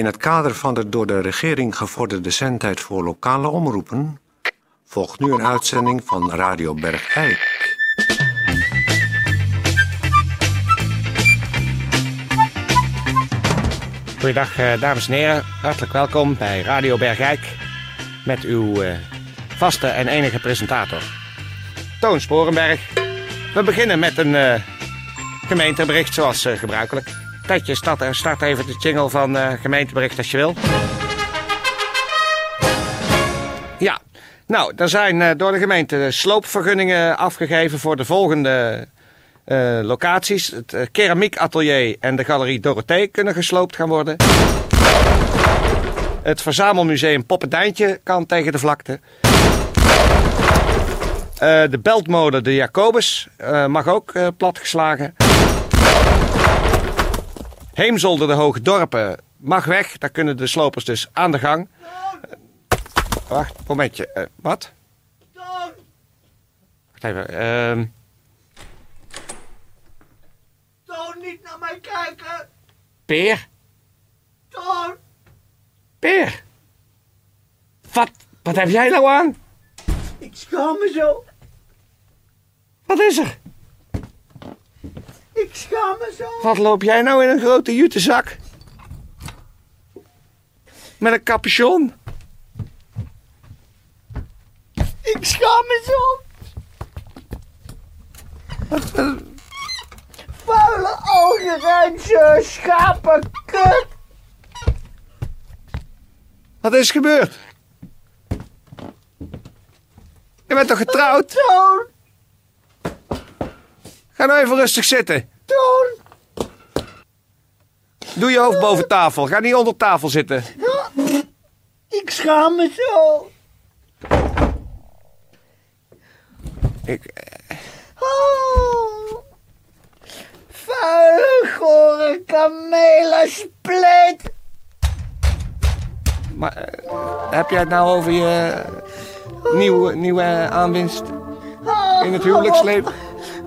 In het kader van de door de regering gevorderde zendtijd voor lokale omroepen volgt nu een uitzending van Radio Bergijk. Goedendag eh, dames en heren, hartelijk welkom bij Radio Bergijk met uw eh, vaste en enige presentator Toon Sporenberg. We beginnen met een uh, gemeentebericht zoals gebruikelijk. Tijdje, start, start even de jingle van gemeentebericht als je wil. Ja, nou, er zijn door de gemeente sloopvergunningen afgegeven voor de volgende uh, locaties. Het uh, keramiekatelier en de galerie Dorothee kunnen gesloopt gaan worden. Het verzamelmuseum Poppendijntje kan tegen de vlakte. Uh, de beltmolen de Jacobus mag ook platgeslagen. Heemzolder de Hoge Dorpen mag weg. Daar kunnen de slopers dus aan de gang. Wacht, momentje. wat? Wacht even. Ehm niet naar mij kijken. Peer? Toon. Peer? Wat, wat heb jij nou aan? Ik schaam me zo. Wat is er? Ik schaam me zo. Wat loop jij nou in een grote jutezak? Met een capuchon? Ik schaam me zo. Wat, vuile Algerijnse schapenkut. Wat is gebeurd? Je bent toch getrouwd? Ga nou even rustig zitten. Toon. Doe je hoofd boven tafel. Ga niet onder tafel zitten. Ik schaam me zo. Ik... Eh, oh vuile, gore kamelensplit. Maar uh, heb jij het nou over je nieuwe, nieuwe aanwinst in het huwelijksleven?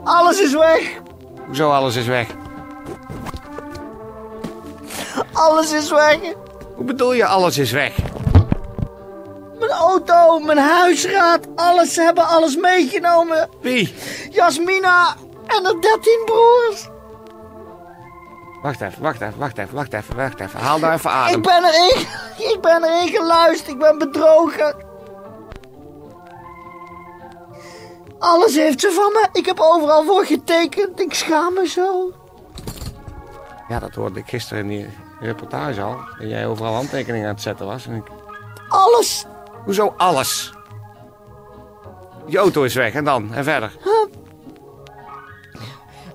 Alles is weg. Hoezo alles is weg? Alles is weg. Hoe bedoel je alles is weg? Mijn auto, mijn huisraad, alles. Ze hebben alles meegenomen. Wie? Jasmina en de dertien broers. Wacht even, wacht even, wacht even, wacht even, wacht even. Haal daar even adem. Ik ben erin, ik ben erin geluisterd, ik ben bedrogen. Alles heeft ze van me. Ik heb overal voor getekend. Ik schaam me zo. Ja, dat hoorde ik gisteren in die reportage al. Dat jij overal handtekeningen aan het zetten was. En ik... Alles. Hoezo alles? Je auto is weg en dan? En verder? Huh?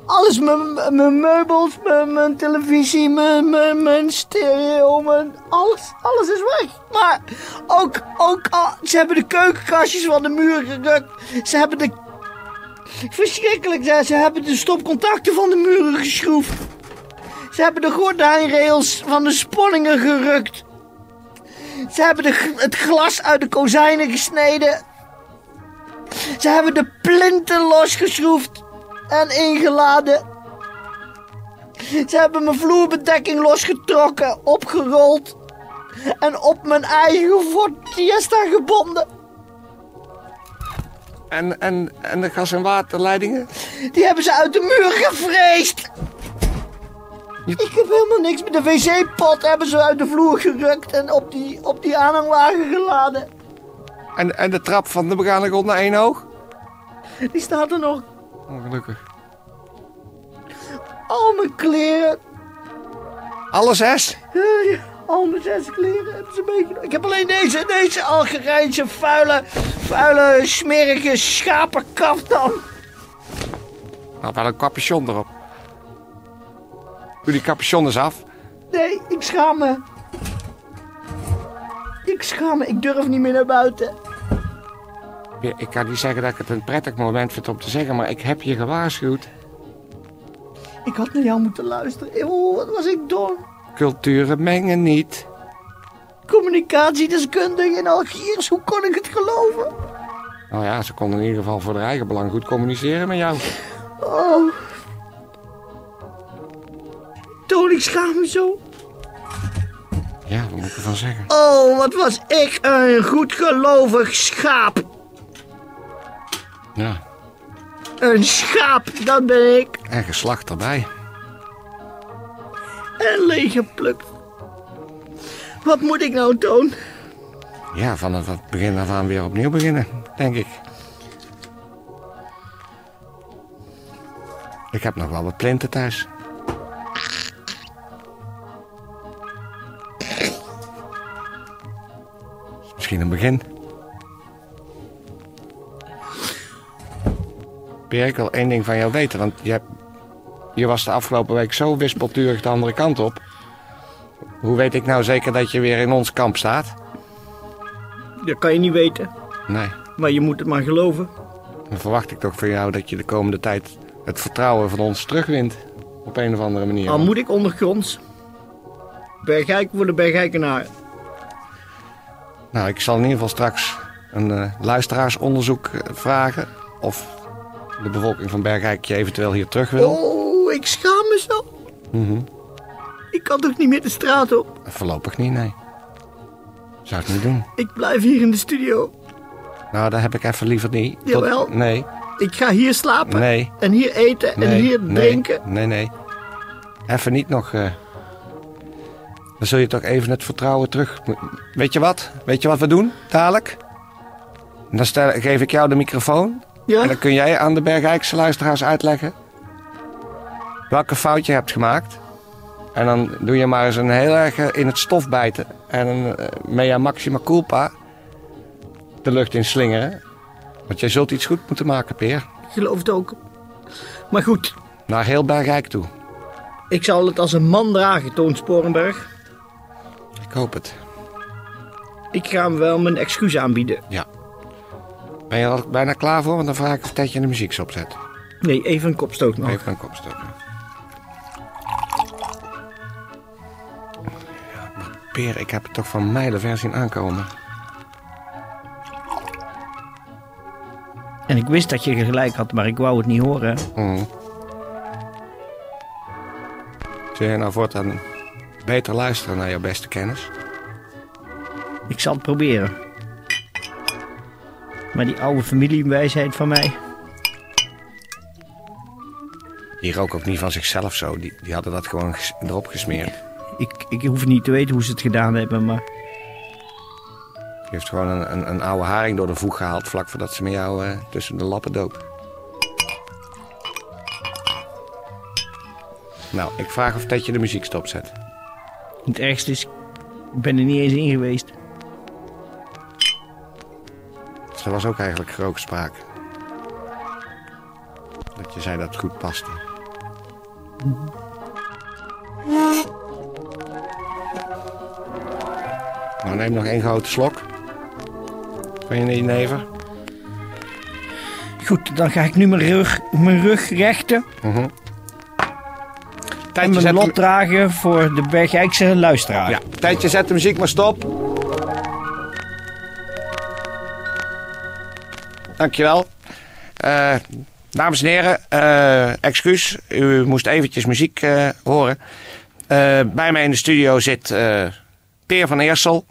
Alles, mijn meubels, mijn televisie, mijn stereo, mijn alles, alles is weg. Maar ook, ook, ze hebben de keukenkastjes van de muur gerukt. Ze hebben de, verschrikkelijk, ze, ze hebben de stopcontacten van de muren geschroefd. Ze hebben de gordijnrails van de sponningen gerukt. Ze hebben de, het glas uit de kozijnen gesneden. Ze hebben de plinten losgeschroefd en ingeladen. Ze hebben mijn vloerbedekking losgetrokken, opgerold en op mijn eigen Ford Fiesta gebonden. En, en, en de gas- en waterleidingen? Die hebben ze uit de muur gevreesd. Ik heb helemaal niks met de wc-pot hebben ze uit de vloer gerukt en op die, op die aanhangwagen geladen. En, en de trap van de begane grond naar één hoog? Die staat er nog. Ongelukkig. Al mijn kleren. Alle zes? Ja, al mijn zes kleren hebben ze meegenomen. Ik heb alleen deze, deze Algerijnse vuile, vuile, smerige schapenkaftan. Nou, wel een capuchon erop. Doe die capuchon eens af. Nee, ik schaam me. Ik schaam me, ik durf niet meer naar buiten. Ik kan niet zeggen dat ik het een prettig moment vind om te zeggen, maar ik heb je gewaarschuwd. Ik had naar jou moeten luisteren. Oh, wat was ik dom. Culturen mengen niet. Communicatiedeskundige in Algiers, hoe kon ik het geloven? Nou ja, ze konden in ieder geval voor de eigen belang goed communiceren met jou. Oh. Toon, ik schaam me zo. Ja, wat moet ik ervan zeggen? Oh, wat was ik een goedgelovig schaap. Ja, Een schaap, dat ben ik. en geslacht erbij. En leeggeplukt. Wat moet ik nou doen? Ja, van het begin af aan weer opnieuw beginnen, denk ik. Ik heb nog wel wat plinten thuis. Is Misschien een begin. Peer, ik wil één ding van jou weten, want je, hebt, je was de afgelopen week zo wispelturig de andere kant op. Hoe weet ik nou zeker dat je weer in ons kamp staat? Dat kan je niet weten. Nee. Maar je moet het maar geloven. Dan verwacht ik toch van jou dat je de komende tijd het vertrouwen van ons terugwint. Op een of andere manier. Al moet ik ondergronds. Bergijk voor de Bergijkenaar. Nou, ik zal in ieder geval straks een eh, luisteraarsonderzoek eh, vragen. Of de bevolking van Bergijk je eventueel hier terug wil. Oh, ik schaam me zo. Mhm. Ik kan toch niet meer de straat op? Voorlopig niet, nee. Zou ik niet doen. Ik blijf hier in de studio. Nou, dat heb ik even liever niet. Tot- Jawel. Nee, Ik ga hier slapen. nee, En hier eten. En nee. hier nee, drinken. Nee, nee. Even niet nog... eh, Dan zul je toch even het vertrouwen terug... Weet je wat? Weet je wat we doen, dadelijk? Dan stel, geef ik jou de microfoon. Ja? En dan kun jij aan de Bergijkse luisteraars uitleggen... welke fout je hebt gemaakt. En dan doe je maar eens een heel erg eh, in het stof bijten. En een eh, mea maxima culpa de lucht in slingeren. Want jij zult iets goed moeten maken, Peer. Ik geloof het ook. Maar goed, Naar heel Bergijk toe. ik zal het als een man dragen, Toon Sporenberg. Ik hoop het. Ik ga hem wel mijn excuus aanbieden. Ja. Ben je er al bijna klaar voor? Want dan vraag ik of dat je de muziek opzet. Nee, even een kopstoot nog. Even een kopstoot. Ja, maar Peer, ik heb het toch van mijlen ver zien aankomen. En ik wist dat je gelijk had, maar ik wou het niet horen. Mhm. Zul je nou voortaan beter luisteren naar jouw beste kennis? Ik zal het proberen. Maar die oude familiewijsheid van mij... Die rook ook niet van zichzelf zo. Die, die hadden dat gewoon erop gesmeerd. Ik, ik hoef niet te weten hoe ze het gedaan hebben, maar... Die heeft gewoon een, een, een oude haring door de voeg gehaald... vlak voordat ze met jou eh, tussen de lappen dook. Nou, ik vraag of dat je de muziek stopzet. Het ergste is, ik ben er niet eens in geweest. Er was ook eigenlijk gerookt sprake. Dat je zei dat het goed paste. Nou, neem nog één grote slok. Van je never. Goed, dan ga ik nu mijn rug, mijn rug rechten en Tijdje mijn lot dragen voor de Bergijkse luisteraar. ja, tijdje zet de muziek maar stop. Dankjewel. Eh dames en heren, eh, excuus. U moest eventjes muziek eh, horen. Bij mij in de studio zit Peer van Eersel.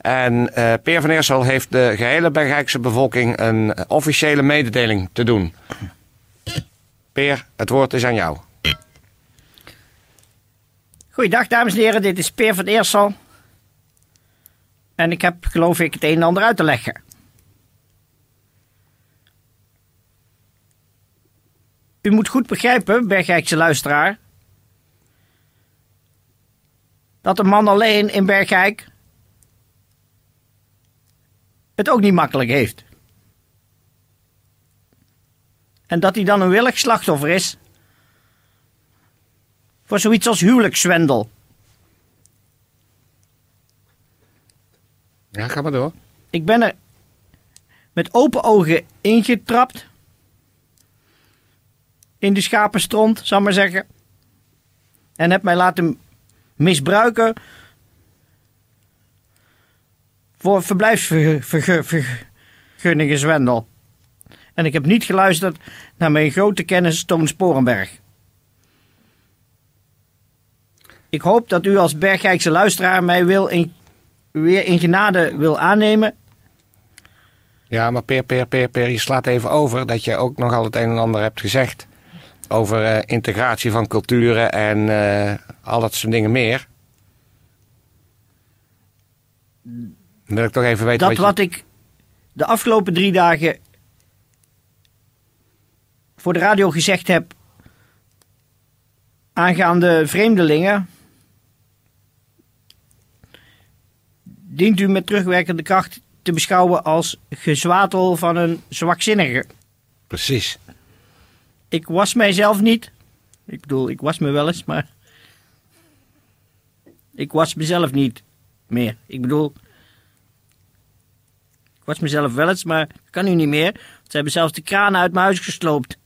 En Peer van Eersel heeft de gehele Bergijkse bevolking een officiële mededeling te doen. Peer, het woord is aan jou. Goeiedag dames en heren, dit is Peer van Eersel. En ik heb geloof ik het een en ander uit te leggen. U moet goed begrijpen, Bergijkse luisteraar... dat een man alleen in Bergijk... het ook niet makkelijk heeft. En dat hij dan een willig slachtoffer is voor zoiets als huwelijkszwendel. Ja, ga maar door. Ik ben er met open ogen ingetrapt. In de schapenstront, zal maar zeggen. En heb mij laten misbruiken. Voor verblijfsvergunningenzwendel. En ik heb niet geluisterd naar mijn grote kennis Toon Sporenberg. ik hoop dat u als Bergrijkse luisteraar mij wil in, weer in genade wil aannemen. Ja, maar Peer, Peer, Peer, Peer, je slaat even over dat je ook nogal het een en ander hebt gezegd. Over eh, integratie van culturen en eh, al dat soort dingen meer. Dan wil ik toch even weten Dat wat, wat ik de afgelopen drie dagen voor de radio gezegd heb aangaande vreemdelingen. Dient u met terugwerkende kracht te beschouwen als gezwatel van een zwakzinnige. Precies. Ik was mijzelf niet. Ik bedoel, ik was me wel eens, maar. Ik was mezelf niet meer. Ik bedoel. Ik was mezelf wel eens, maar kan nu niet meer. Ze hebben zelfs de kraan uit mijn huis gesloopt.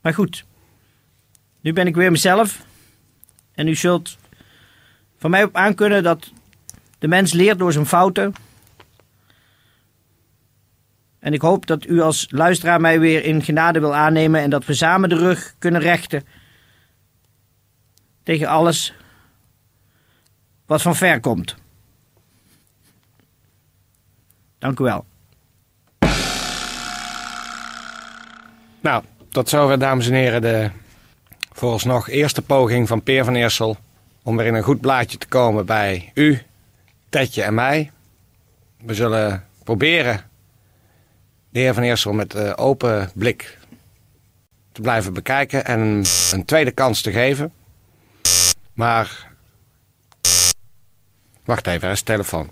Maar goed. Nu ben ik weer mezelf. En u zult van mij op aankunnen dat de mens leert door zijn fouten. En ik hoop dat u als luisteraar mij weer in genade wil aannemen en dat we samen de rug kunnen rechten tegen alles wat van ver komt. Dank u wel. Nou, tot zover, dames en heren, de vooralsnog eerste poging van Peer van Eersel om weer in een goed blaadje te komen bij u, Tetje en mij. We zullen proberen de heer van Eersel met eh, open blik te blijven bekijken en een tweede kans te geven. Maar. Wacht even, er is de telefoon.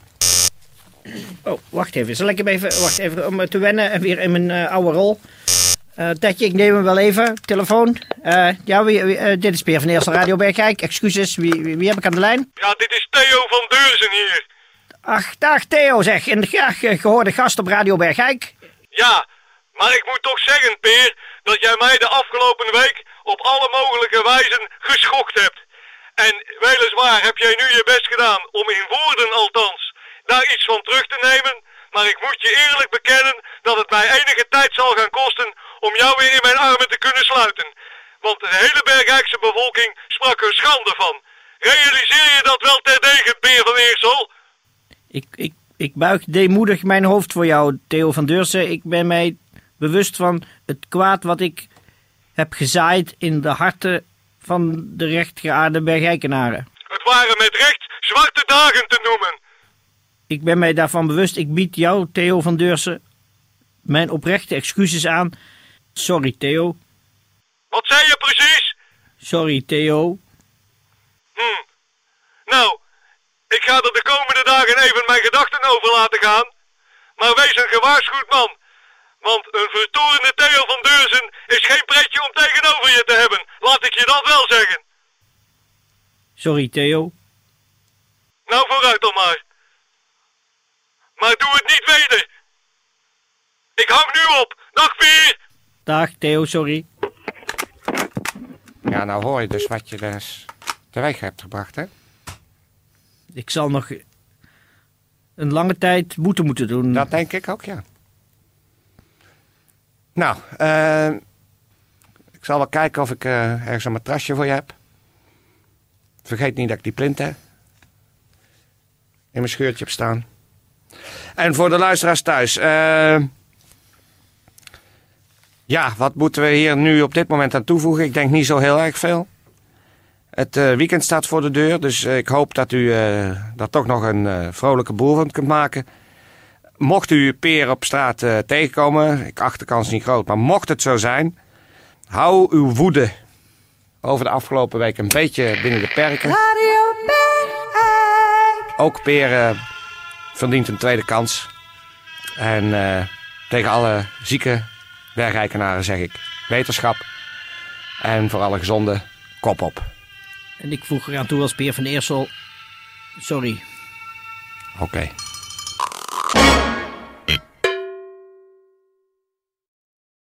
Oh, wacht even. Zal ik hem even, wacht even om te wennen en weer in mijn eh, oude rol. Eh Tetje, ik neem hem wel even. Telefoon. Eh, ja, wie, wie- dit is Peer van Eersel Radio Bergijk. Excuses, wie, wie, wie heb ik aan de lijn? Ja, dit is Theo van Deurzen hier. Ach, dag Theo zeg. Een graag eh, gehoorde gast op Radio Bergijk. Ja, maar ik moet toch zeggen, Peer, dat jij mij de afgelopen week op alle mogelijke wijzen geschokt hebt. En weliswaar heb jij nu je best gedaan om in woorden althans daar iets van terug te nemen. Maar ik moet je eerlijk bekennen dat het mij enige tijd zal gaan kosten om jou weer in mijn armen te kunnen sluiten. Want de hele Bergrijkse bevolking sprak er schande van. Realiseer je dat wel terdege, Peer van Eersel? Ik, ik, ik buig deemoedig mijn hoofd voor jou, Theo van Deursen. Ik ben mij bewust van het kwaad wat ik heb gezaaid in de harten van de rechtgeaarde Bergijkenaren. Het waren met recht zwarte dagen te noemen. Ik ben mij daarvan bewust. Ik bied jou, Theo van Deursen, mijn oprechte excuses aan. Sorry, Theo. Wat zei je precies? Sorry, Theo. Hm. Nou, ik ga er de komende dagen even mijn gedachten over laten gaan. Maar wees een gewaarschuwd man. Want een vertorende Theo van Deurzen is geen pretje om tegenover je te hebben. Laat ik je dat wel zeggen. Sorry, Theo. Nou, vooruit dan maar. Maar doe het niet weder. Ik hang nu op. Dag Pier. Dag, Theo, sorry. Ja, nou hoor je dus wat je dus teweeg hebt gebracht, hè? Ik zal nog een lange tijd boete moeten doen. Dat denk ik ook, ja. Nou, eh, ik zal wel kijken of ik eh, ergens een matrasje voor je heb. Vergeet niet dat ik die plinten in mijn scheurtje heb staan. En voor de luisteraars thuis. eh, ja, wat moeten we hier nu op dit moment aan toevoegen? Ik denk niet zo heel erg veel. Het eh, weekend staat voor de deur, dus eh, ik hoop dat u eh daar toch nog een vrolijke boel van kunt maken. Mocht u Peer op straat tegenkomen, ik acht de kans niet groot, maar mocht het zo zijn, hou uw woede over de afgelopen week een beetje binnen de perken. Ook Peer verdient een tweede kans. En tegen alle zieke bergrijkenaren zeg ik wetenschap. En voor alle gezonde, kop op. En ik voeg eraan toe als Peer van Eersel. Sorry. Oké.